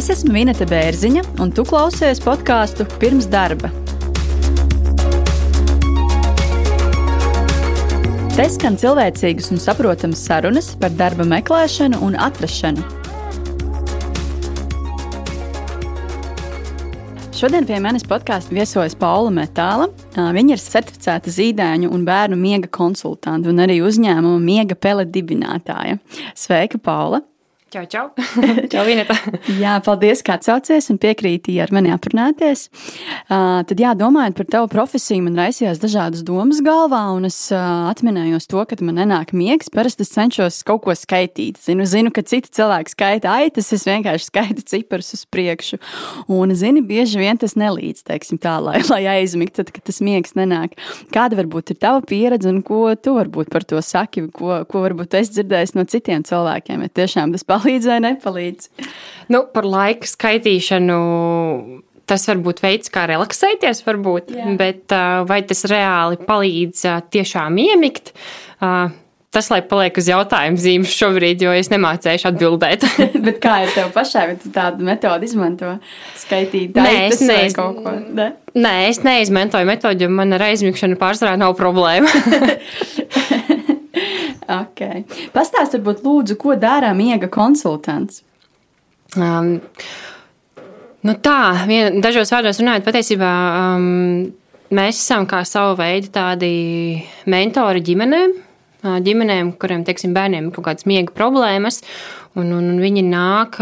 Es esmu Minēta Bērziņa, un tu klausies podkāstu pirms darba. Te skan cilvēcīgas un saprotamas sarunas par darba meklēšanu un atrašanu. Šodien pie manis podkāstā viesojas Paula Metāla. Viņa ir certificēta zīdaiņu un bērnu miega konsultante un arī uzņēmuma miega pele dibinātāja. Sveika, Paula! Čau, čau! čau Vineta. jā, paldies, ka atsaucies un piekrīti ar mani aprunāties. Uh, tad, jā, domājot par tavu profesiju, man raisījās dažādas domas galvā, un es uh, atminējos to, ka man nenāk miegs. Parasti es cenšos kaut ko skaitīt. Zinu, zinu ka citi cilvēki skaita aitas, es vienkārši skaitu ciparus uz priekšu. Un, zini, bieži vien tas nelīdz, teiksim tā, lai, lai aizmigtu, tad, kad tas miegs nenāk. Kāda varbūt ir tava pieredze un ko tu varbūt par to saki, ko, ko varbūt es dzirdēju no citiem cilvēkiem? Ja tiešām tas palīdz vai nepalīdz? Nu, par laika skaitīšanu. Tas var būt veids, kā relaksēties, varbūt, Jā. bet vai tas reāli palīdz tiešām iemigt? Tas, lai paliek uz jautājumu zīmes šobrīd, jo es nemācīju atbildēt. Bet kā ir tev pašai, vai tu tādu metodi izmanto? Skaitīt, nē, es neizmantoju kaut ko. Ne? Nē, es neizmantoju metodi, jo man ar aizmigšanu pārsvarā nav problēma. Okay. Pastāstiet, varbūt, lūdzu, ko dara miega konsultants? Um, nu tā, vien, dažos vārdos runājot, patiesībā um, mēs esam kā savu veidu tādi mentori ģimenēm ģimenēm, kuriem teiksim, bērniem ir kaut kādas miega problēmas, un, un, un viņi nāk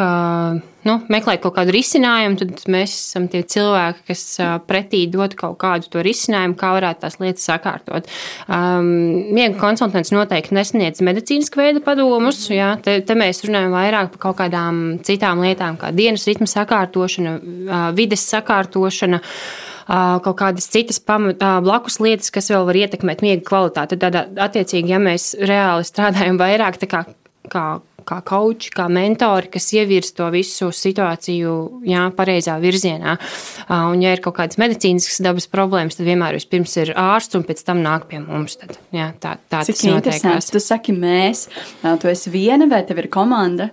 nu, meklēt kaut kādu risinājumu, tad mēs esam tie cilvēki, kas pretī dod kaut kādu to risinājumu, kā varētu tās lietas sakārtot. Um, miega konsultants noteikti nesniedz medicīnisku veidu padomus. Jā, te, te mēs runājam vairāk par kaut kādām citām lietām, kā dienas ritma sakārtošana, vides sakārtošana. Kaut kādas citas pamat, blakus lietas, kas vēl var ietekmēt miega kvalitāti. Tad, attiecīgi, ja mēs reāli strādājam vairāk kā, kā, kā koči, kā mentori, kas ievirs to visu situāciju jā, pareizā virzienā. Un, ja ir kaut kādas medicīniskas dabas problēmas, tad vienmēr vispirms ir ārsts un pēc tam nāk pie mums. Tad, jā, tā, tā Cik tas notiek. Tu saki, mēs, tu esi viena vai tev ir komanda?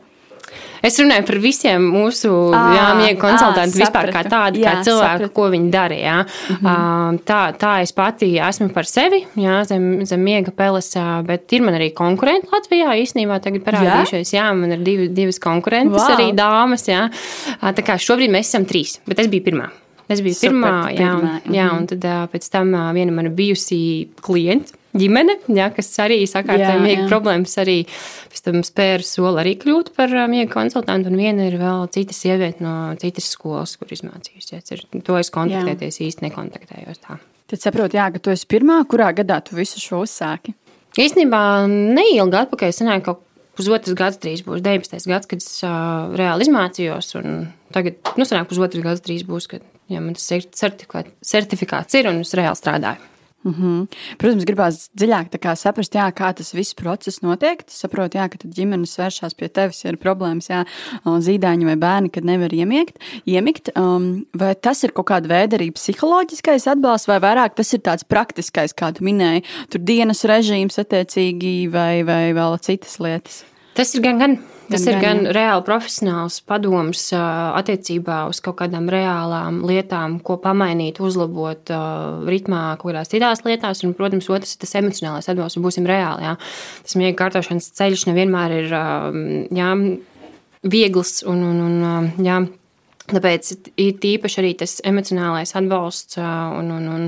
Es runāju par visiem mūsu miega konsultantiem vispār kā tādu, jā, kā cilvēku, sapratu. ko viņi dara. Jā. Mm -hmm. tā, tā es pati esmu par sevi, jā, zem, zem miega peles, bet ir man arī konkurenti Latvijā īstenībā tagad parādījušies. Jā, jā man ir divi, divas konkurences wow. arī dāmas. Jā. Tā kā šobrīd mēs esam trīs, bet es biju pirmā. Es biju Super, pirmā, jā, pirmā. jā, un tad pēc tam viena mana bijusī klienta ģimene, ja, kas arī sakārtoja miega problēmas, arī spēra soli arī kļūt par miega konsultantu. Un viena ir vēl cita sieviete no citas skolas, kur izmācījusies. To es kontaktēties jā. īsti nekontaktējos. Tā. Tad saprotu, jā, ka tu esi pirmā, kurā gadā tu visu šo uzsāki? Īstenībā neilgi atpakaļ sanāca kaut pusotrs gads, drīz būs 19. gads, kad es uh, reāli izmācījos. Tagad, nu, sanāk, pusotrs gads drīz būs, kad ja man tas certifikāts ir un es reāli strādāju. Mm -hmm. Protams, gribās dziļāk saprast, jā, kā tas viss process notiek. Es saprotu, jā, ka ģimenes vēršas pie tevis, ja ir problēmas, jā, zīdaiņi vai bērni, kad nevar iemiegt, iemigt. Um, vai tas ir kaut kāda veida arī psiholoģiskais atbalsts, vai vairāk tas ir tāds praktiskais, kā tu minēji, tur dienas režīms attiecīgi vai, vai vēl citas lietas? Tas ir gan, gan Tas gan, ir gan jā. reāli profesionāls padoms attiecībā uz kaut kādām reālām lietām, ko pamainīt, uzlabot ritmā, kaut kādās citās lietās. Un, protams, otrs ir tas emocionālais atbalsts, būsim reāli. Jā. Tas miega kārtošanas ceļš nevienmēr ir jā, viegls un, un, un jā, Tāpēc ir īpaši arī tas emocionālais atbalsts un, un, un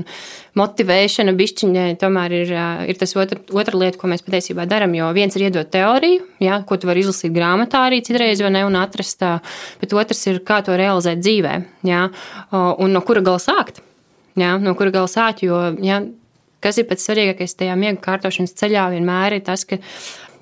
motivēšana, bišķiņai, tomēr ir, ir tas otra, otra lieta, ko mēs patiesībā darām. Jo viens ir iedot teoriju, ja, ko tu vari izlasīt grāmatā arī citreiz, vai ne, un atrast, bet otrs ir, kā to realizēt dzīvē, ja, un no kura gala sākt. Ja, no kura gala sākt, jo ja, kas ir pats svarīgākais tajā miega kārtošanas ceļā, vienmēr ir tas, ka,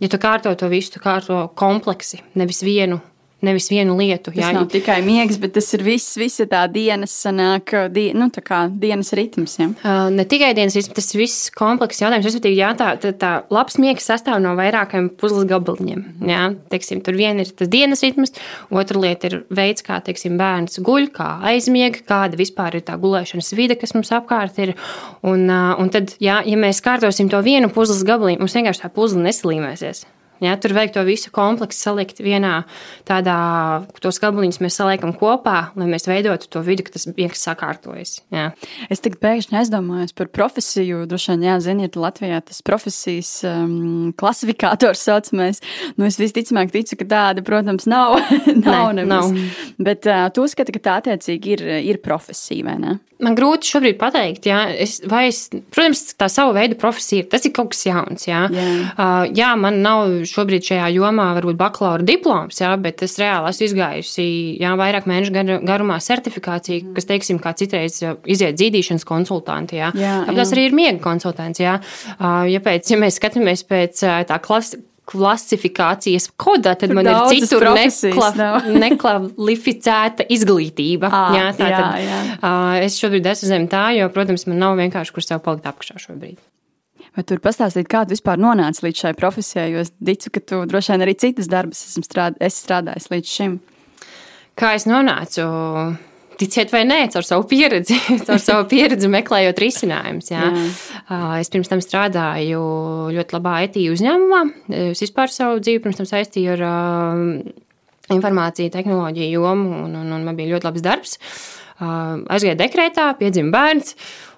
ja tu kārto to visu, tu kārto kompleksi, nevis vienu nevis vienu lietu. Tas jā, nav tikai miegs, bet tas ir viss, visa tā dienas, sanāk, die, nu, tā kā dienas ritms. Ja? Uh, ne tikai dienas ritms, tas viss komplekss jautājums. Respektīvi, jā, tā, tā, tā labs miegs sastāv no vairākiem puzles gabaliņiem. Jā, teiksim, tur viena ir tas dienas ritms, otra lieta ir veids, kā teiksim, bērns guļ, kā aizmiega, kāda vispār ir tā gulēšanas vide, kas mums apkārt ir. Un, uh, un tad, jā, ja mēs kārtosim to vienu puzles gabaliņu, mums vienkārši tā puzle nesalīmēsies. Ja, tur vajag to visu kompleksu salikt vienā tādā, tos gabaliņus mēs saliekam kopā, lai mēs veidotu to vidi, ka tas vienkārši sakārtojas. Ja. Es tagad pēkšņi aizdomājos par profesiju. Droši vien, jā, ziniet, Latvijā tas profesijas um, klasifikators saucamais. Nu, es visticamāk ticu, ka tāda, protams, nav. nav, Nē, nav. Bet uh, tu uzskati, ka tā attiecīgi ir, ir profesija, vai ne? Man grūti šobrīd pateikt, jā, es, vai es, protams, tā sava veida profesija ir. Tas ir kaut kas jauns. Jā, Jā. uh, jā man nav šobrīd šajā jomā varbūt bakalaura diploms, jā, bet es reāli esmu izgājusi jā, vairāk mēnešu gar- garumā certifikāciju, kas, teiksim, kā citreiz iziet dzīdīšanas konsultanti. Jā. Jā, jā. arī ir miega konsultants. Jā. Uh, ja, pēc, ja mēs skatāmies pēc tā klasiskā klasifikācijas kodā, tad Tur man ir citur nekla, nav. nekvalificēta izglītība. Ā, jā, tā jā, tad, jā. Uh, es šobrīd esmu zem tā, jo, protams, man nav vienkārši kur sev palikt apakšā šobrīd. Vai tur pastāstīt, kā tu vispār nonāci līdz šai profesijai? Jo es ticu, ka tu droši vien arī citas darbus esmu strād, esi strādājis līdz šim. Kā es nonācu? Ticiet vai nē, caur savu pieredzi, caur savu pieredzi meklējot risinājumus. Es pirms tam strādāju ļoti labā IT uzņēmumā. Es vispār savu dzīvi pirms tam saistīju ar informāciju, tehnoloģiju jomu, un, un, un man bija ļoti labs darbs. Aizgāju dekrētā, piedzima bērns.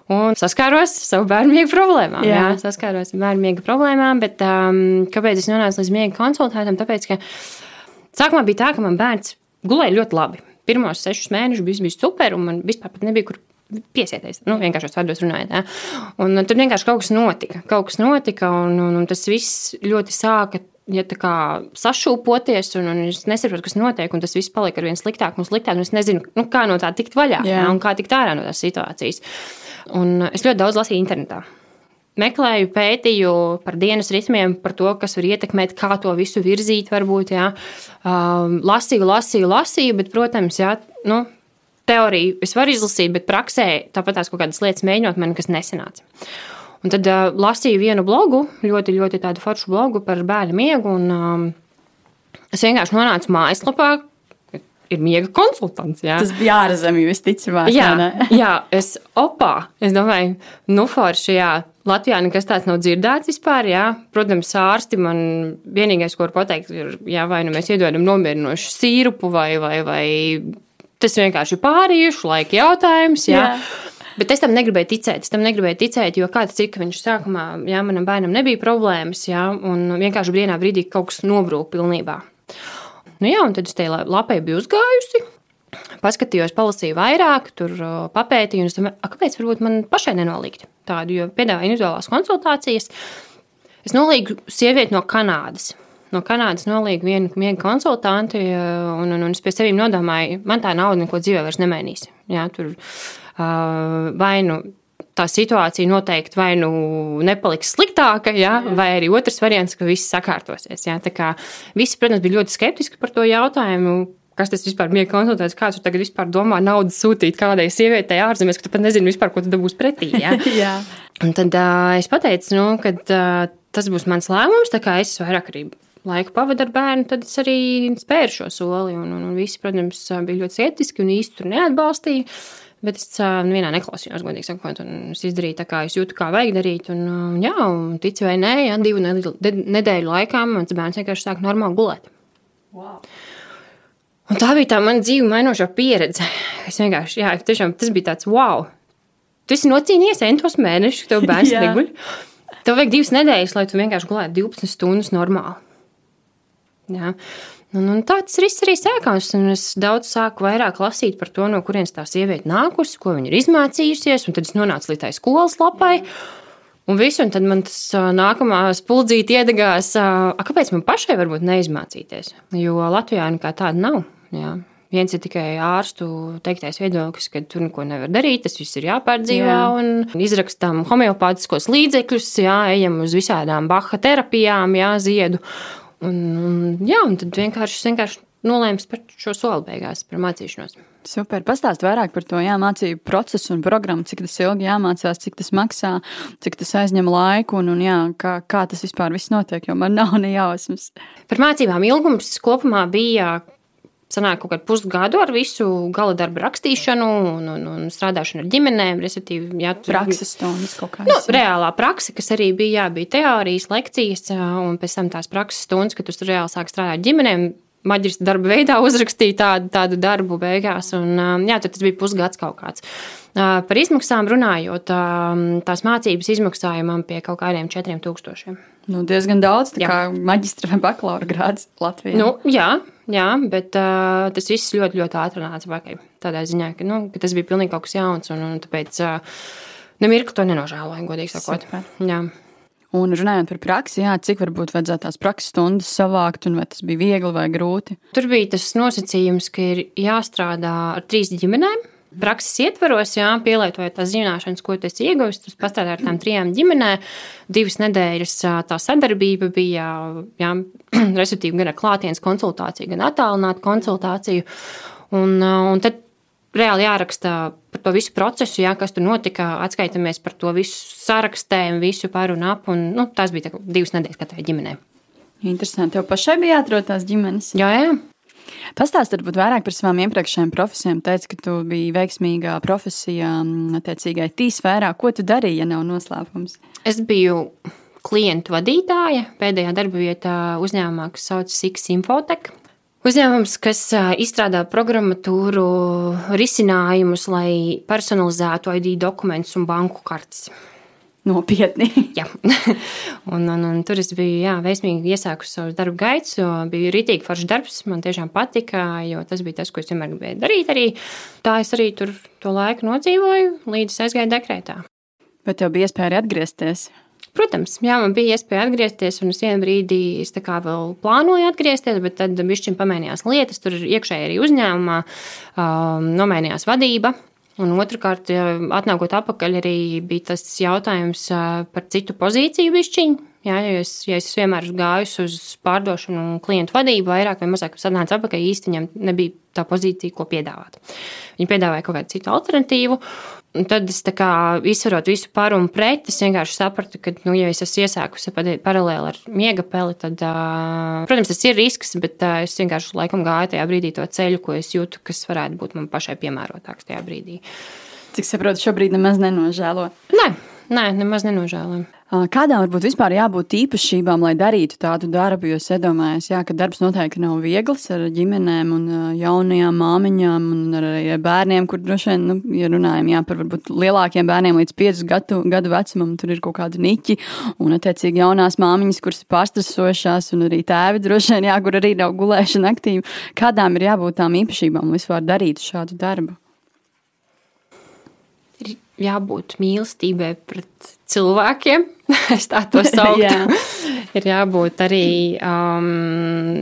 Un saskāros ar savu bērnu miega problēmām. Jā. jā saskāros ar bērnu miega problēmām. Bet um, kāpēc es nonācu līdz miega konsultātam? Tāpēc, ka sākumā bija tā, ka man bērns gulēja ļoti labi. Pirmos sešus mēnešus viss bija super, un man vispār nebija kur piesieties. Nu, vienkārši vārdos runājot. Ja? Un tad vienkārši kaut kas notika. Kaut kas notika, un, un, un tas viss ļoti sāka. Ja tā kā sašūpoties, un, un es nesaprotu, kas notiek, un tas viss palika ar vien sliktāk un sliktāk. Un es nezinu, nu, kā no tā tikt vaļā ja, un kā tikt ārā no tās situācijas. Un es ļoti daudz lasīju internetā. Meklēju, pētīju par dienas ritmiem, par to, kas var ietekmēt, kā to visu virzīt. Varbūt, jā. um, lasīju, lasīju, lasīju, bet, protams, jā, nu, teoriju es varu izlasīt, bet praksē tāpat tās kaut kādas lietas mēģinot, man nekas nesanāca. Un tad uh, lasīju vienu blogu, ļoti, ļoti tādu foršu blogu par bērnu miegu. Un, um, es vienkārši nonācu mājaslapā, ir miega konsultants. Jā. Tas bija ārzemju, visticamāk. Jā, jā, es opā. Es domāju, nu, forši, jā. Latvijā nekas tāds nav dzirdēts vispār. Jā. Protams, ārsti man vienīgais, ko var pateikt, ir, jā, vai nu mēs iedodam nomierinošu sīrupu, vai, vai, vai tas vienkārši ir pārījuši laika jautājums. Jā. Jā. Bet es tam negribēju ticēt. Es tam negribēju ticēt, jo kāds cik viņš sākumā, jā, manam bērnam nebija problēmas, jā, un vienkārši vienā brīdī kaut kas nobrūk pilnībā. Nu, jā, un tad es tajā lapē biju uzgājusi. Paskatījos, palasīju vairāk, tur papētīju, un es domāju, "A, kāpēc varbūt man pašai nenolikt tādu, jo piedāvāju individuālās konsultācijas. Es nolīgu sievieti no Kanādas. No Kanādas nolīgu vienu miega konsultantu, un, un, un es pie sevis nodomāju, man tā nauda neko dzīvē vairs nemainīs. Jā, tur uh, vai nu tā situācija noteikti vai nu nepaliks sliktāka, ja, vai arī otrs variants, ka viss sakārtosies. Ja. Tā kā visi, protams, bija ļoti skeptiski par to jautājumu. Kas tas vispār bija konsultants? Kāds tur tagad vispār domā naudu sūtīt kādai sievietei ārzemēs, ka tu pat nezini vispār, ko tu dabūsi pretī. Ja? Jā. Un tad uh, es pateicu, nu, ka uh, tas būs mans lēmums, tā kā es vairāk arī laiku pavadu ar bērnu, tad es arī spēru šo soli. Un, un, un visi, protams, bija ļoti skeptiski un īsti tur neatbalstīja. Bet es vienā neklausījos, godīgi sakot, un es izdarīju tā, kā es jūtu, kā vajag darīt. Un, jā, un tici vai nē, ja, divu nedēļu, laikā mans bērns vienkārši sāk normāli gulēt. Wow. Un tā bija tā mana dzīve mainošā pieredze. Es vienkārši, jā, tiešām tas bija tāds wow. Tu esi nocīnījies entos mēnešus, tev bērns neguļ. Tev vajag divas nedēļas, lai tu vienkārši gulētu 12 stundas normāli. Jā. Un, un tāds viss arī sākās. un Es daudz sāku vairāk lasīt par to, no kurienes tā sieviete nākusi, ko viņa ir izmācījusies. un Tad es nonācu līdz tai skolas lapai. Un visu, un tad man tas nākamā spuldzīte iedegās, "A, kāpēc man pašai varbūt neizmācīties? Jo Latvijā nekā tāda nav. Jā. Viens ir tikai ārstu teiktais viedoklis, ka tur neko nevar darīt, tas viss ir jāpārdzīvā Jā. un izrakstām homeopātiskos līdzekļus, jā, ejam uz visādām baha terapijām, jā, ziedu. Un, un, jā, un tad vienkārši, vienkārši nolēmu spērt šo soli beigās par mācīšanos. Super. Pastāst vairāk par to jāmācību procesu un programmu, cik tas ilgi jāmācās, cik tas maksā, cik tas aizņem laiku un, un jā, kā, kā tas vispār viss notiek, jo man nav ne jausmas. Par mācībām ilgums kopumā bija sanāk kaut kādu pusgadu ar visu gala darbu rakstīšanu un, un, un strādāšanu ar ģimenēm. Respektīvi, jā, tur, prakses stundas kaut kādas. Nu, reālā praksa, kas arī bija, jā, bija teorijas, lekcijas, un pēc tam tās prakses stundas, kad tu reāli sāk strādāt ar ģimenēm. Maģistra darba veidā uzrakstīja tādu, tādu darbu beigās, un jā, tas bija pusgads kaut kāds. Par izmaksām runājot, tās mācības izmaksāja man pie kaut kādiem 4000. Nu, diezgan daudz, tā jā. kā maģistra vai bakalaura grāds Latvijā. Nu, jā, jā, bet uh, tas viss ļoti, ļoti ātri nāca pakaļ. Tādā ziņā, ka, nu, ka tas bija pilnīgi kaut kas jauns, un, un tāpēc uh, nemirkli to nenožēloju, godīgi sakot. Super. Jā. Un runājot par praksi, jā, cik varbūt vajadzētu tās prakses stundas savākt, un vai tas bija viegli vai grūti? Tur bija tas nosacījums, ka ir jāstrādā ar trīs ģimenēm prakses ietvaros, jā, pielietojot tās zināšanas, ko tas ieguvis. Tas pastāv ar tām trijām ģimenēm. Divas nedēļas tā sadarbība bija, jā, respektīvi, gan ar klātienes konsultāciju, gan attālinātu konsultāciju. Un, un tad reāli jāraksta par to visu procesu, jā, kas tur notika. Atskaitamies par to visu sarakstēm, visu par un ap. Un, nu, tās bija divas nedēļas katrai ģimenei. Interesanti. Tev pašai bija jāatrod tās ģimenes. Jā, jā. Pastāstiet varbūt vairāk par savām iepriekšējām profesijām. Teici, ka tu biji veiksmīgā profesijā, attiecīgai tīsfērā. Ko tu darīji, ja nav noslēpums? Es biju klientu vadītāja pēdējā darba vietā uzņēmumā, kas saucas Six Infotech. Uzņēmums, kas izstrādā programmatūru risinājumus, lai personalizētu ID dokumentus un banku kartes. Nopietni. jā, un, un, un tur es biju jā, veiksmīgi iesākusi savu darbu gaitu. Bija rītīgi foršs darbs, man tiešām patika, jo tas bija tas, ko es vienmēr gribēju darīt. Arī. Tā es arī tur to laiku nodzīvoju, līdz aizgāju dekrētā. Bet tev bija iespēja atgriezties? Protams, jā, man bija iespēja atgriezties, un es vienā brīdī es vēl plānoju atgriezties, bet tad bišķiņ pamainījās lietas. Tur iekšēji arī uzņēmumā um, nomainījās vadība. Un otrkārt, atnākot atpakaļ, arī bija tas jautājums par citu pozīciju višķiņu. Jā, ja es, ja es vienmēr gāju uz pārdošanu un klientu vadību, vairāk vai mazāk atnācu atpakaļ, īsti viņam nebija tā pozīcija, ko piedāvāt. Viņi piedāvāja kaut kādu citu alternatīvu. Un tad es izsverot visu par un pret, es vienkārši sapratu, ka, nu, ja es esmu iesākusi paralēli ar miega peli, tad, protams, tas ir risks, bet es vienkārši laikam gāju tajā brīdī to ceļu, ko es jūtu, kas varētu būt man pašai piemērotāks tajā brīdī. Cik saprotu, šobrīd nemaz nenožēlo? Nē, nē nemaz nenožēloju. Kādām varbūt vispār jābūt īpašībām, lai darītu tādu darbu? Jo es jā, ka darbs noteikti nav viegls ar ģimenēm un jaunajām māmiņām un ar bērniem, kur droši vien, nu, ja runājam jā, par varbūt lielākiem bērniem līdz 5 gadu, gadu vecumam, tur ir kaut kādi niķi un, attiecīgi, jaunās māmiņas, kuras ir pārstresošās, un arī tēvi droši vien, jā, kur arī nav gulēšana aktīva. Kādām ir jābūt tām īpašībām, lai vispār darītu šādu darbu? Jābūt mīlestībai pret cilvēkiem, es tā to sauktu. ir jābūt arī um,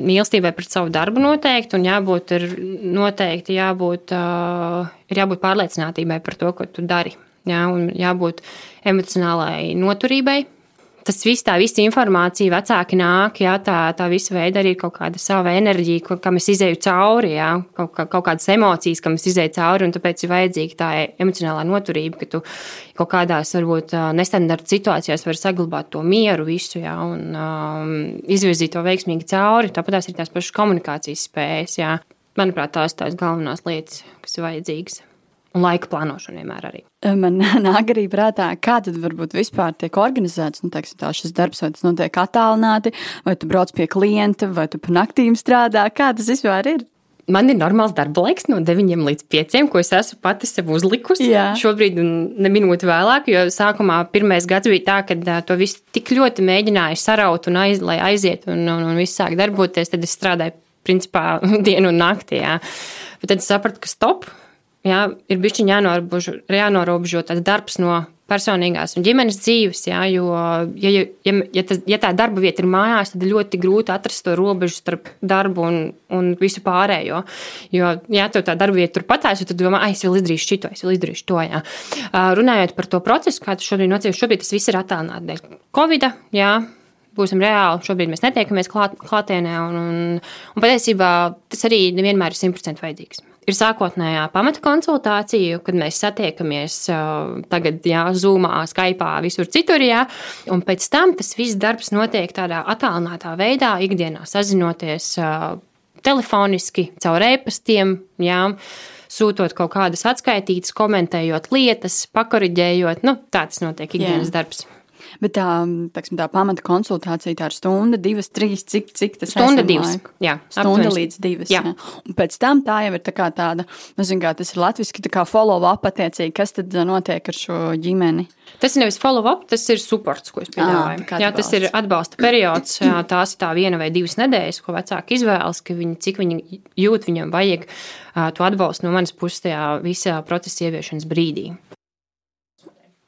mīlestībai pret savu darbu noteikti, un jābūt ir noteikti jābūt, uh, ir jābūt pārliecinātībai par to, ko tu dari. Jā, un jābūt emocionālai noturībai, tas viss, tā visa informācija, vecāki nāk, jā, tā, tā visa veida arī kaut kāda sava enerģija, kam es izēju cauri, jā, kaut, kaut kādas emocijas, kam es izēju cauri, un tāpēc ir vajadzīga tā emocionālā noturība, ka tu kaut kādās, varbūt, nestandarta situācijās vari saglabāt to mieru visu, jā, un um, izvirzīt to veiksmīgi cauri. Tāpat tās ir tās pašas komunikācijas spējas, jā. Manuprāt, tās ir tās galvenās lietas, kas ir vajadzīgas. Un laika plānošana vienmēr arī. Man nāk arī prātā, kā tad varbūt vispār tiek organizēts nu, teiksim, tā, šis darbs, vai tas notiek attālināti, vai tu brauc pie klienta, vai tu pa naktīm strādā. Kā tas vispār ir? Man ir normāls darba laiks no 9 līdz 5, ko es esmu pati sev uzlikusi. Jā. Šobrīd, ne minūti vēlāk, jo sākumā pirmais gads bija tā, ka to visu tik ļoti mēģināju saraut un aiz, aiziet un, un, un viss sāk darboties. Tad es strādāju principā dienu un naktī. Jā. Bet tad es sapratu, ka stop jā, ir bijis jānorobežo, tāds darbs no personīgās un ģimenes dzīves. Jā, jo, ja, ja, ja, tas, ja tā darba vieta ir mājās, tad ļoti grūti atrast to robežu starp darbu un, un visu pārējo. Jo, ja tev tā darba vieta turpat aizsūta, tad domā, ah, es vēl izdarīšu šito, es vēl izdarīšu to. Jā. Runājot par to procesu, kā tas šobrīd notiek, šobrīd tas viss ir attālināts dēļ Covid. Jā, būsim reāli. Šobrīd mēs netiekamies klāt, klātienē, un, un, un patiesībā tas arī nevienmēr ir simtprocentīgi vajadzīgs ir sākotnējā pamata konsultācija, kad mēs satiekamies tagad, jā, Zoomā, Skype, visur citur, jā, un pēc tam tas viss darbs notiek tādā attālinātā veidā, ikdienā sazinoties telefoniski, caur e-pastiem. Jā, Sūtot kaut kādas atskaitītas, komentējot lietas, pakoriģējot. Nu, tā tas notiek ikdienas Jā. darbs. Bet tā, teksim, tā pamata konsultācija tā ir stunda, divas, trīs, cik, cik tas ir? Stunda, divas. Laiku? Jā, stunda aptuveni. līdz divas. Jā. Jā. Un pēc tam tā jau ir tā kā tāda, nezinu, kā tas ir latviski, tā kā follow-up attiecīgi, kas tad notiek ar šo ģimeni. Tas ir nevis follow-up, tas ir supports, ko es piedāvāju. Jā, tas ir atbalsta periods, tās ir tā viena vai divas nedēļas, ko vecāki izvēlas, ka viņi, cik viņi jūt, viņam vajag to atbalstu no manas puses tajā visā procesa ieviešanas brīdī.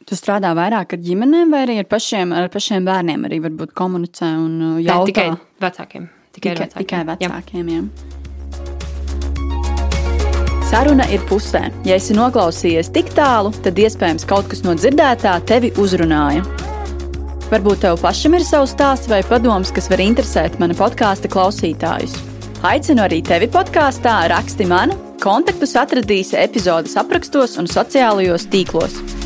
Tu strādā vairāk ar ģimenēm vai arī ar pašiem, ar pašiem bērniem arī varbūt komunicē un uh, jautā? Ne, tikai vecākiem. Tikai, tikai, vecākiem. tikai vecākiem, jā. jā. Saruna ir pusē. Ja esi noklausījies tik tālu, tad iespējams kaut kas no dzirdētā tevi uzrunāja. Varbūt tev pašam ir savs stāsts vai padoms, kas var interesēt mana podkāstu klausītājus. Aicinu arī tevi podkāstā, raksti man, kontaktus atradīsi epizodes aprakstos un sociālajos tīklos.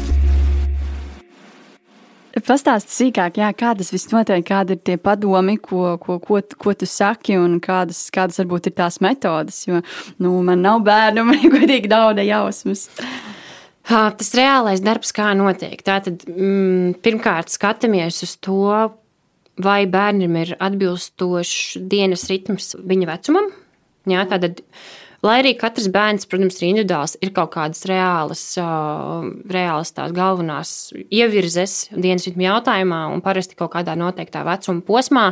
Pastāsti sīkāk, jā, kā tas viss notiek, kādi ir tie padomi, ko, ko, ko, ko tu saki, un kādas, kādas varbūt ir tās metodas. Jo nu, man nav bērnu, man ir godīgi daudz jausmas. Tas reālais darbs, kā notiek. Tātad mm, pirmkārt skatāmies uz to, vai bērnam ir atbilstošs dienas ritms viņa vecumam. Jā, tātad, uh, Lai arī katrs bērns, protams, ir individuāls, ir kaut kādas reālas, reālas tās galvenās ievirzes dienas ritmu jautājumā, un parasti kaut kādā noteiktā vecuma posmā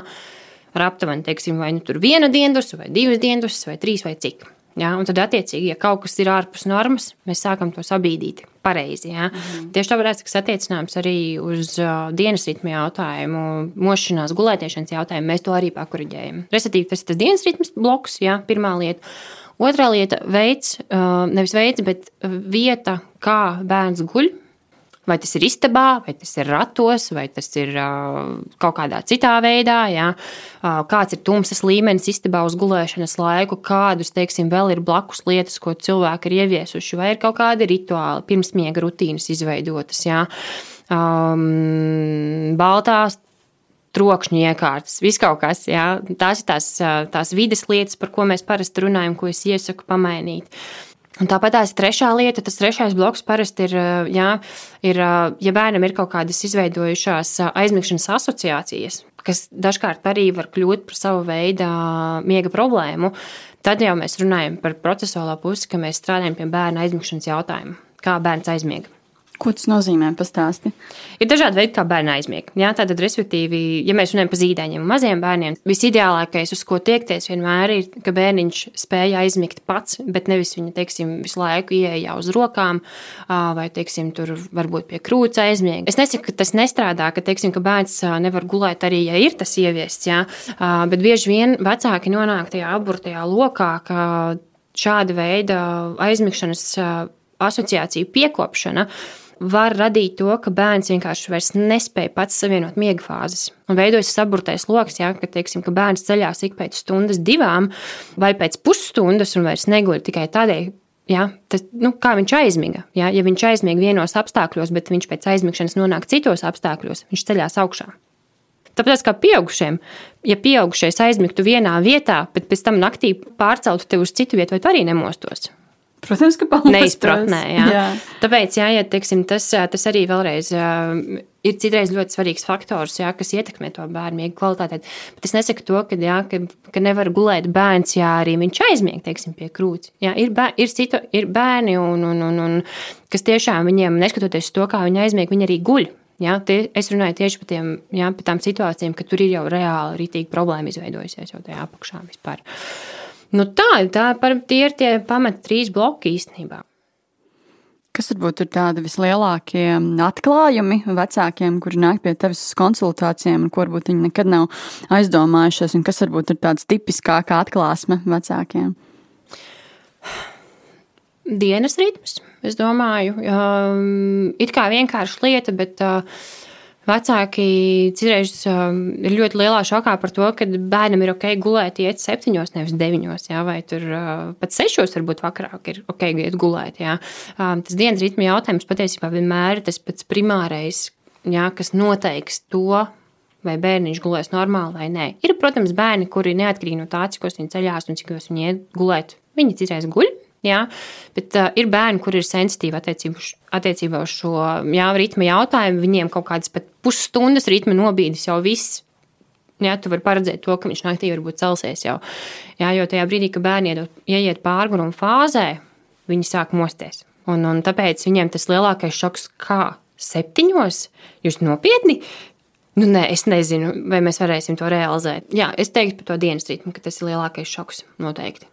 ar aptuveni, teiksim, vai nu tur viena dienas, vai divas dienas, vai trīs vai cik. Ja, un tad, attiecīgi, ja kaut kas ir ārpus normas, mēs sākam to sabīdīt pareizi. Ja. Mm. Tieši tāpēc tas attiecināms arī uz dienas ritmu jautājumu, mošanās, gulētiešanas jautājumu. Mēs to arī pakuriģējam. Respektīvi, tas ir tas dienas ritms bloks, ja, pirmā lieta. Otrā lieta - veids, nevis veids, bet vieta, kā bērns guļ. Vai tas ir istabā, vai tas ir ratos, vai tas ir kaut kādā citā veidā. Jā. Kāds ir tumsas līmenis istabā uz gulēšanas laiku, kādus, teiksim, vēl ir blakus lietas, ko cilvēki ir ieviesuši, vai ir kaut kādi rituāli, pirmsmiega rutīnas izveidotas. Jā. Um, baltās trokšņu iekārtas, viss kaut kas. Jā. Tās ir tās, tās vides lietas, par ko mēs parasti runājam, ko es iesaku pamainīt. Un tāpat tās trešā lieta, tas trešais bloks parasti ir, jā, ir, ja bērnam ir kaut kādas izveidojušās aizmigšanas asociācijas, kas dažkārt arī var kļūt par savu veidu miega problēmu, tad jau mēs runājam par procesuālo pusi, ka mēs strādājam pie bērna aizmigšanas jautājumu, kā bērns aizmiega. Ko tas nozīmē? Pastāsti. Ir dažādi veidi, kā bērni aizmieg. Jā, tātad, respektīvi, ja mēs runājam par zīdaiņiem un maziem bērniem, visideālākais, uz ko tiekties, vienmēr ir, ka bērniņš spēja aizmigt pats, bet nevis viņa, teiksim, visu laiku ieeja uz rokām vai, teiksim, tur varbūt pie krūts aizmieg. Es nesaku, ka tas nestrādā, ka, teiksim, ka bērns nevar gulēt arī, ja ir tas ieviests, jā, bet bieži vien vecāki nonāk tajā aburtajā lokā, ka šāda veida aizmigšanas asociāciju piekopšana var radīt to, ka bērns vienkārši vairs nespēja pats savienot miega fāzes. Un veidojas saburtais lokus, ja, ka, teiksim, ka bērns ceļās ik pēc stundas, divām vai pēc pusstundas un vairs neguļ tikai tādēļ, Ja, tas, nu, kā viņš aizmiga. Ja, ja viņš aizmiga vienos apstākļos, bet viņš pēc aizmigšanas nonāk citos apstākļos, viņš ceļās augšā. Tāpēc, kā pieaugušiem, ja pieaugušais aizmigtu vienā vietā, bet pēc tam naktī pārceltu tevi uz citu vietu, vai tu arī nemostos? Protams, ka palīdz. Neizpratnē, jā. jā. Tāpēc, jā, ja, teiksim, tas, tas arī vēlreiz ir citreiz ļoti svarīgs faktors, jā, kas ietekmē to bērnu miega kvalitāti. Bet es nesaku to, ka, jā, ka, ka nevar gulēt bērns, ja arī viņš aizmieg, teiksim, pie krūts. Jā, ir, bēr, ir, citu, ir bērni, un, un, un, un, kas tiešām viņiem, neskatoties to, kā viņi aizmieg, viņi arī guļ. Jā, tie, es runāju tieši par, tiem, jā, par tām situācijām, ka tur ir jau reāli rītīgi problēma izveidojusies jau tajā apakšā vispār. Uh, Nu tā, tā par, tie ir tie pamat trīs bloki īstenībā. Kas varbūt ir tādi vislielākie atklājumi vecākiem, kuri nāk pie tevis uz konsultācijām, un ko varbūt viņi nekad nav aizdomājušies, un kas varbūt ir tāds tipiskākā atklāsme vecākiem? Dienas ritms, es domāju, um, it kā vienkārša lieta, bet uh, Vecāki citreiz um, ir ļoti lielā šokā par to, ka bērnam ir ok gulēt, iet septiņos, nevis deviņos, jā, vai tur uh, pat sešos, varbūt vakarā ir ok iet gulēt. Jā. Um, tas dienas ritma jautājums patiesībā vienmēr ir tas pats primārais, jā, kas noteiks to, vai bērniņš gulēs normāli vai nē. Ir, protams, bērni, kuri neatkarīgi no tā, cik viņi ceļās un cik viņi iet gulēt, viņi citreiz guļ. Jā, bet uh, ir bērni, kuriem ir sensitīva attiecībā uz šo jā, ritmu jautājumu. Viņiem kaut kādas pat pusstundas ritma nobīdes jau viss. Jā, tu vari paredzēt to, ka viņš naktī varbūt celsies jau. Jā, jo tajā brīdī, kad bērni ieiet pārgājuma fāzē, viņi sāk mosties. Un, un tāpēc viņiem tas lielākais šoks, kā septiņos, jūs nopietni Nu, nē, es nezinu, vai mēs varēsim to realizēt. Jā, es teiktu par to dienas ritmu, ka tas ir lielākais šoks noteikti.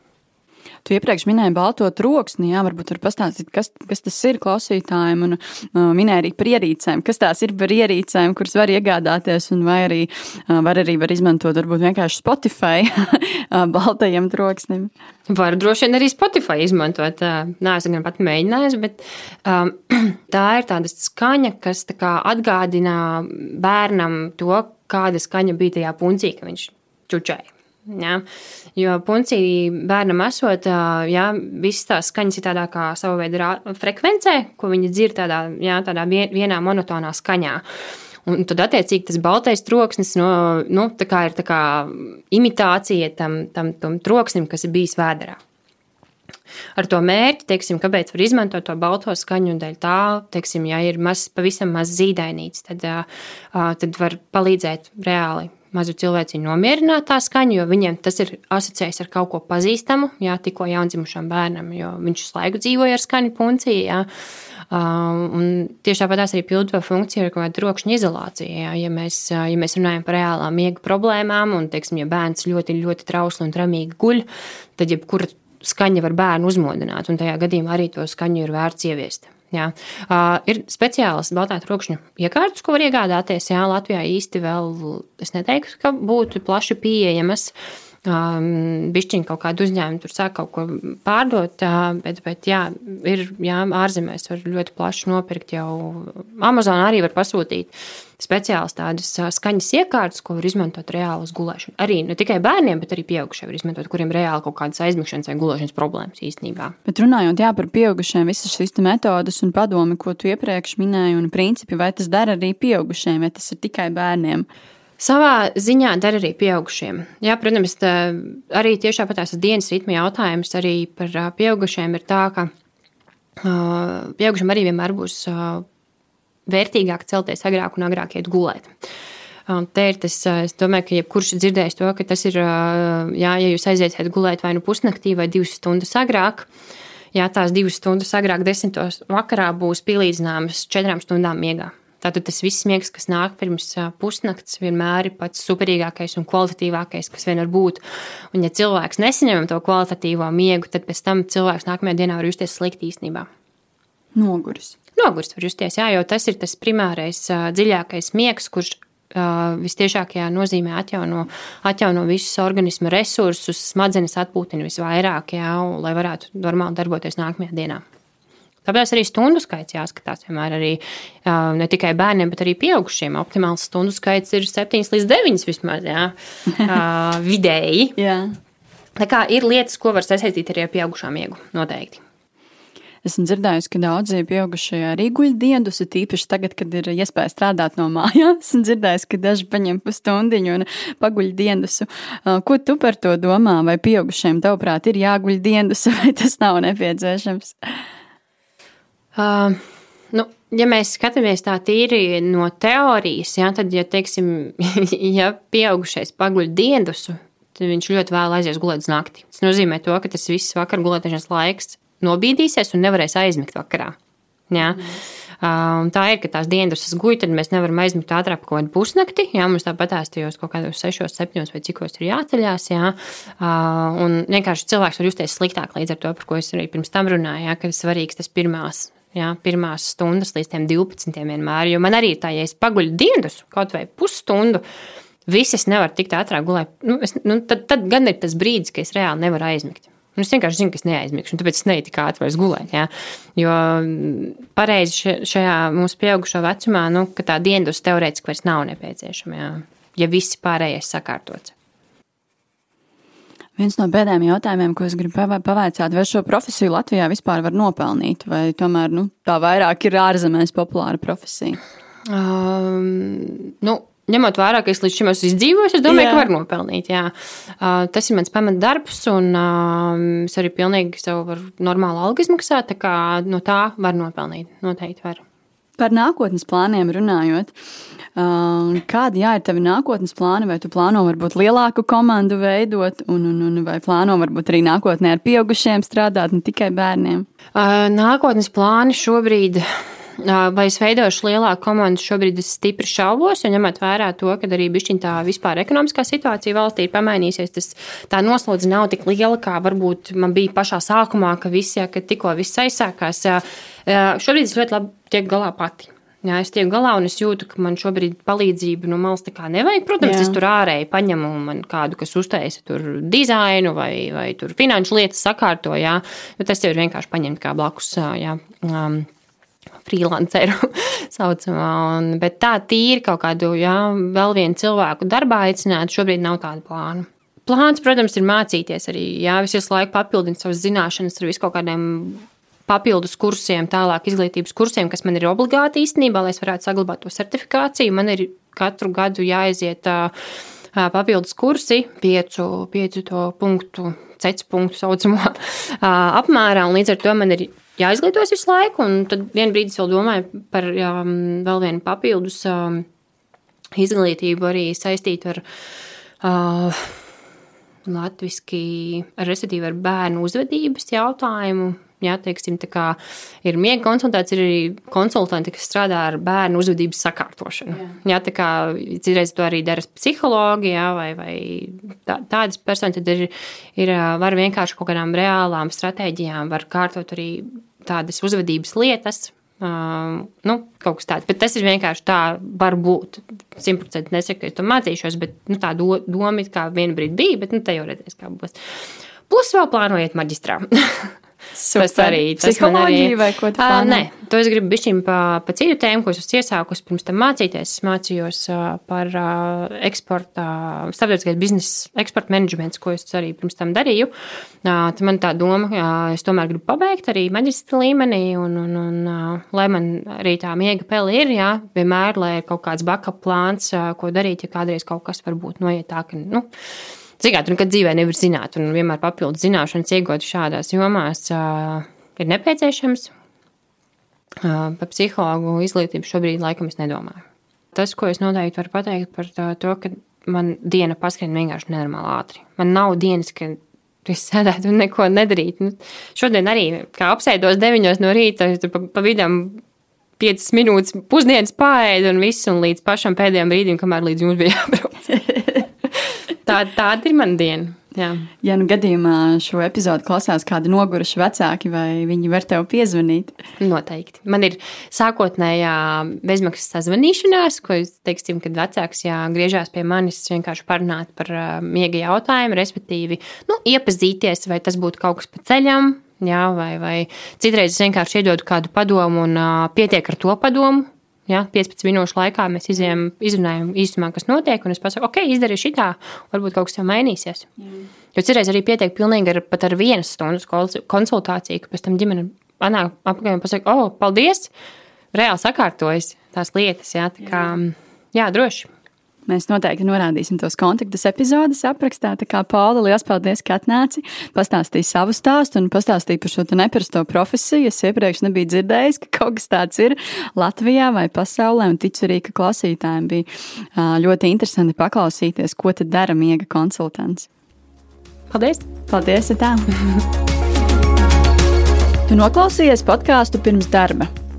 Tu iepriekš minēji balto troksni, jā, varbūt var pastāstīt, kas, kas tas ir klausītājiem, un uh, minēji arī par ierīcēm. Kas tās ir par ierīcēm, kuras var iegādāties, un vai arī uh, var arī var izmantot varbūt vienkārši Spotify baltajam troksnim? Var droši vien arī Spotify izmantot. Nē, es gan pat mēģināju, bet um, tā ir tāda skaņa, kas tā kā atgādina bērnam to, kāda skaņa bija tajā puncī, kad viņš čučēja. Ja? Jo puncī bērnam esot, ja, visas tās skaņas ir tādā kā sava veida frekvencē, ko viņi dzird tādā, ja, tādā vienā monotonā skaņā. Un tad, attiecīgi, tas baltais troksnis no, nu, tā ir tā imitācija tam, tam, tam troksnim, kas ir bijis vēdā. Ar to mērķi, teiksim, kāpēc var izmantot to balto skaņu, un dēļ tā, teiksim, ja ir maz, pavisam maz zīdainīts, tad, tad var palīdzēt reāli mazu cilvēciņu nomierināt tā skaņu, jo viņiem tas ir asociējis ar kaut ko pazīstamu, jā, tikko jaundzimušam bērnam, jo viņš visu laiku dzīvoja ar skaņu punciju. Jā. Un tieši tāpat arī pildu to funkciju ar kaut kādu trokšņa izolāciju. Jā. Ja, mēs, ja mēs runājam par reālām miega problēmām, un, teiksim, ja bērns ļoti, ļoti trausli un tramīgi guļ, tad jebkura skaņa var bērnu uzmodināt, un tajā gadījumā arī to skaņu ir vērts ieviest. Jā. Uh, ir speciāls baltā trokšņa iekārtas, ko var iegādāties. Jā, Latvijā īsti vēl es neteiktu, ka būtu plaši pieejamas. Um, Bišķiņi kaut kādu uzņēmumu tur sāk kaut ko pārdot, uh, bet, bet jā, ir jā, ārzemēs var ļoti plaši nopirkt jau Amazon arī var pasūtīt. Speciāls tādas skaņas iekārtas, ko var izmantot reāli uz gulēšanu. Arī ne tikai bērniem, bet arī pieaugušiem var izmantot, kuriem reāli kaut kādas aizmigšanas vai gulēšanas problēmas īstenībā. Bet runājot jā, par pieaugušiem, visas šīs metodas un padomi, ko tu iepriekš minēji, un principi, vai tas dara arī pieaugušiem, vai tas ir tikai bērniem? Savā ziņā dara arī pieaugušiem. Jā, protams, tā, arī tieši tāpat dienas ritma jautājums arī par pieaugušiem ir tā, ka uh, pieaugušiem arī vienmēr būs uh, vērtīgāk celties agrāk un agrāk iet gulēt. Te ir tas, es domāju, ka jebkurš ir dzirdējis to, ka tas ir, jā, ja jūs aiziesiet gulēt vai nu pusnaktī vai divas stundas agrāk, jā, tās divas stundas agrāk, desmitos vakarā būs pielīdzināmas četrām stundām miegā. Tātad tas viss miegs, kas nāk pirms pusnakts, vienmēr ir pats superīgākais un kvalitatīvākais, kas vien var būt. Un, ja cilvēks nesaņem to kvalitatīvo miegu, tad pēc tam cilvēks nākamajā dienā var justies slikti īstenībā. Noguris nogurst var justies, jā, jo tas ir tas primārais, dziļākais miegs, kurš vistiešākajā nozīmē atjauno, atjauno visus organisma resursus, smadzenes atpūtina visvairāk, jā, lai varētu normāli darboties nākamajā dienā. Tāpēc arī stundu skaits jāskatās vienmēr arī ne tikai bērniem, bet arī pieaugušiem. Optimāls stundu skaits ir 7 līdz 9 vismaz, jā, vidēji. jā. Tā kā ir lietas, ko var sasaistīt arī ar pieaugušām miegu, noteikti. Esmu dzirdējusi, ka daudzi pieaugušie arī guļ dienas, tīpaši tagad, kad ir iespēja strādāt no mājām. Esmu dzirdējusi, ka daži paņem pusstundiņu un paguļ dienas. Ko tu par to domā? Vai pieaugušiem, tavuprāt, ir jāguļ dienas, vai tas nav nepieciešams? Uh, nu, ja mēs skatāmies tā tīri no teorijas, ja, tad, ja, teiksim, ja pieaugušais paguļ dienas, tad viņš ļoti vēl aizies gulēt uz nakti. Tas nozīmē, to, ka tas viss vakar gulēšanas laiks nobīdīsies un nevarēs aizmigt vakarā. Jā. Mm. Uh, tā ir, ka tās dienas guļ, tad mēs nevaram aizmigt ātrāk par kaut kādu pusnakti. Jā, mums tāpat tajos kaut kādos 6, 7 vai cikos ir jāceļās. Jā. Uh, un vienkārši cilvēks var justies sliktāk līdz ar to, par ko es arī pirms tam runāju, jā, ka ir svarīgs tas pirmās. Jā, pirmās stundas līdz 12. vienmēr. Jo man arī tā, ja es paguļu dienas, kaut vai pusstundu, visas nevar tikt ātrāk gulēt. Nu, es, nu, tad, tad gan ir tas brīdis, kad es reāli nevaru aizmigt. Un es vienkārši zinu, ka es neaizmigšu, un tāpēc es neju tik ātri vairs gulēt. Ja? Jo pareizi šajā mūsu pieaugušo vecumā, nu, ka tā dienas teorētiski vairs nav nepieciešama, ja, ja viss pārējais sakārtots. Viens no pēdējiem jautājumiem, ko es gribu pavaicāt, vai šo profesiju Latvijā vispār var nopelnīt, vai tomēr nu, tā vairāk ir ārzemēs populāra profesija? Um, nu, ņemot vērā, ka es līdz šim esmu izdzīvojis, es domāju, jā. ka var nopelnīt. Jā. Uh, tas ir mans pamatdarbs, un uh, es arī pilnīgi sev varu normālu algu izmaksāt. Tā kā no tā var nopelnīt. Noteikti var. Par nākotnes plāniem runājot, uh, kādi jā, ir tavi nākotnes plāni? Vai tu plāno varbūt lielāku komandu veidot, un, un, un vai plāno varbūt arī nākotnē ar pieaugušiem strādāt, ne tikai bērniem? Uh, nākotnes plāni šobrīd Vai es veidošu lielāku komandu, šobrīd es stipri šaubos, jo ņemot vērā to, ka arī bišķiņ tā vispār ekonomiskā situācija valstī ir pamainījusies, tas tā noslodze nav tik liela, kā varbūt man bija pašā sākumā, ka visi, ja, kad tikko viss aizsākās. Šobrīd es ļoti labi tiek galā pati. Jā, es tieku galā un es jūtu, ka man šobrīd palīdzību no malas tā kā nevajag. Protams, jā. es tur ārēji paņemu man kādu, kas uztaisa tur dizainu vai, vai tur finanšu lietas sakārto, jā, bet tas jau ir vienkārši paņemt kā blakus, jā, um, freelanceru saucamā. Un, bet tā tīri kaut kādu, jā, vēl vienu cilvēku darbā aicināt, šobrīd nav tāda plāna. Plāns, protams, ir mācīties arī, jā, visu laiku papildināt savas zināšanas ar visu kaut kādiem papildus kursiem, tālāk izglītības kursiem, kas man ir obligāti īstenībā, lai es varētu saglabāt to certifikāciju. Man ir katru gadu jāaiziet papildus kursi, piecu, piecu punktu, ceļu punktu saucamo apmērā, un līdz ar to man ir jāizglītojas visu laiku, un tad vienā brīdī es vēl domāju par jā, vēl vienu papildus uh, izglītību arī saistītu ar uh, latviski, ar, respektīvi ar bērnu uzvedības jautājumu. Jā, teiksim, ir miega konsultāts, ir arī konsultanti, kas strādā ar bērnu uzvedības sakārtošanu. Jā, jā tā kā citreiz to arī dara psihologi, jā, vai, vai tā, tādas personas, tad ir, ir var vienkārši kaut kādām reālām stratēģijām, var kārtot arī tādas uzvedības lietas. Uh, nu, kaut kas tāds, bet tas ir vienkārši tā, var būt. Simtprocentīgi nesaku, ka es to mācīšos, bet nu, tā do, doma kā viena brīdi bija, bet nu, te jau redzēs, kā būs. Plus vēl plānojiet maģistrā. Super. Tas arī tas arī, vai ko tādu? Uh, nē, to es gribu bišķiņ pa, pa citu tēmu, ko es esmu iesākusi pirms tam mācīties. Es mācījos uh, par uh, eksporta, starptautiskais biznesa eksporta menedžments, ko es arī pirms tam darīju. Uh, tad man tā doma, uh, es tomēr gribu pabeigt arī maģistra līmenī, un, un, un uh, lai man arī tā miega peli ir, jā, vienmēr, lai ir kaut kāds backup plāns, uh, ko darīt, ja kādreiz kaut kas varbūt noiet tā, ka, nu, Cik tu nekad dzīvē nevar zināt, un vienmēr papildus zināšanas iegūt šādās jomās uh, ir nepieciešams. Uh, par psihologu izglītību šobrīd laikam es nedomāju. Tas, ko es noteikti varu pateikt par to, ka man diena paskrien vienkārši nenormāli ātri. Man nav dienas, kad es sēdētu un neko nedarītu. Nu, šodien arī, kā apsēdos deviņos no rīta, tur pa, pa vidam 5 minūtes pusdienas pārēdu un viss, un līdz pašam pēdējiem brīdim, kamēr līdz jums bija jābrauc. Tā, tāda ir mana diena. Jā. Ja nu gadījumā šo epizodu klausās kādi noguruši vecāki, vai viņi var tev piezvanīt? Noteikti. Man ir sākotnējā bezmaksas sazvanīšanās, ko es teiksim, kad vecāks jā, griežās pie manis vienkārši parunāt par miega jautājumu, respektīvi nu, iepazīties, vai tas būtu kaut kas pa ceļam. Jā, vai, vai citreiz es vienkārši iedodu kādu padomu un uh, pietiek ar to padomu, Ja, 15 minūšu laikā mēs izējām, izrunājam īstenībā, kas notiek, un es pasaku, ok, izdarīju šitā, varbūt kaut kas jau mainīsies. Mm. Jo citreiz arī pietiek pilnīgi ar, pat ar vienas stundas konsultāciju, ka pēc tam ģimene manāk apakaļ un pasaka, oh, paldies, reāli sakārtojas tās lietas, jā, tā kā, jā, droši. Mēs noteikti norādīsim tos kontaktus epizodes aprakstā. Tā kā Paula, liels paldies, ka atnāci, pastāstīji savu stāstu un pastāstīji par šo neparasto profesiju. Es iepriekš nebiju dzirdējis, ka kaut kas tāds ir Latvijā vai pasaulē, un ticu arī, ka klausītājiem bija ļoti interesanti paklausīties, ko tad dara miega konsultants. Paldies! Paldies! Tā! tu noklausījies podkāstu pirms darba.